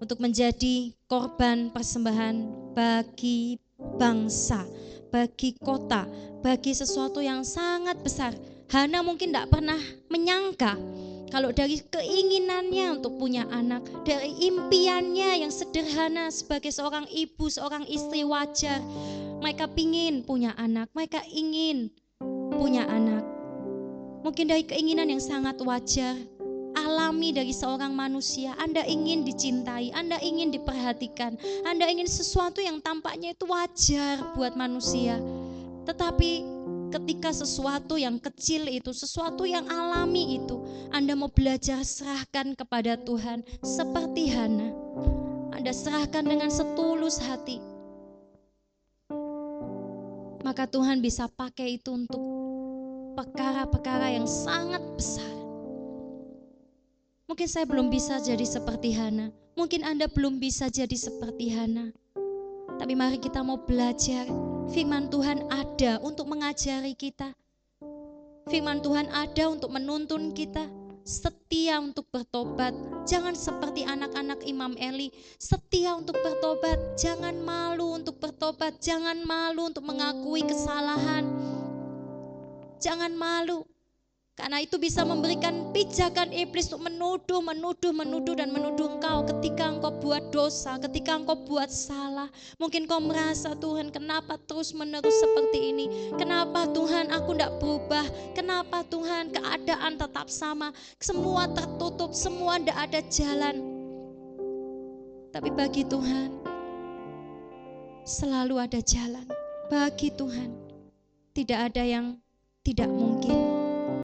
untuk menjadi korban persembahan bagi bangsa bagi kota, bagi sesuatu yang sangat besar. Hana mungkin tidak pernah menyangka kalau dari keinginannya untuk punya anak, dari impiannya yang sederhana sebagai seorang ibu, seorang istri wajar, mereka ingin punya anak, mereka ingin punya anak. Mungkin dari keinginan yang sangat wajar, alami dari seorang manusia. Anda ingin dicintai, Anda ingin diperhatikan, Anda ingin sesuatu yang tampaknya itu wajar buat manusia. Tetapi ketika sesuatu yang kecil itu, sesuatu yang alami itu, Anda mau belajar serahkan kepada Tuhan seperti Hana. Anda serahkan dengan setulus hati. Maka Tuhan bisa pakai itu untuk perkara-perkara yang sangat besar. Mungkin saya belum bisa jadi seperti Hana. Mungkin Anda belum bisa jadi seperti Hana. Tapi mari kita mau belajar. Firman Tuhan ada untuk mengajari kita. Firman Tuhan ada untuk menuntun kita. Setia untuk bertobat. Jangan seperti anak-anak Imam Eli. Setia untuk bertobat. Jangan malu untuk bertobat. Jangan malu untuk mengakui kesalahan. Jangan malu karena itu bisa memberikan pijakan iblis untuk menuduh, menuduh, menuduh dan menuduh engkau ketika engkau buat dosa, ketika engkau buat salah. Mungkin kau merasa Tuhan kenapa terus menerus seperti ini? Kenapa Tuhan aku tidak berubah? Kenapa Tuhan keadaan tetap sama? Semua tertutup, semua tidak ada jalan. Tapi bagi Tuhan selalu ada jalan. Bagi Tuhan tidak ada yang tidak mungkin.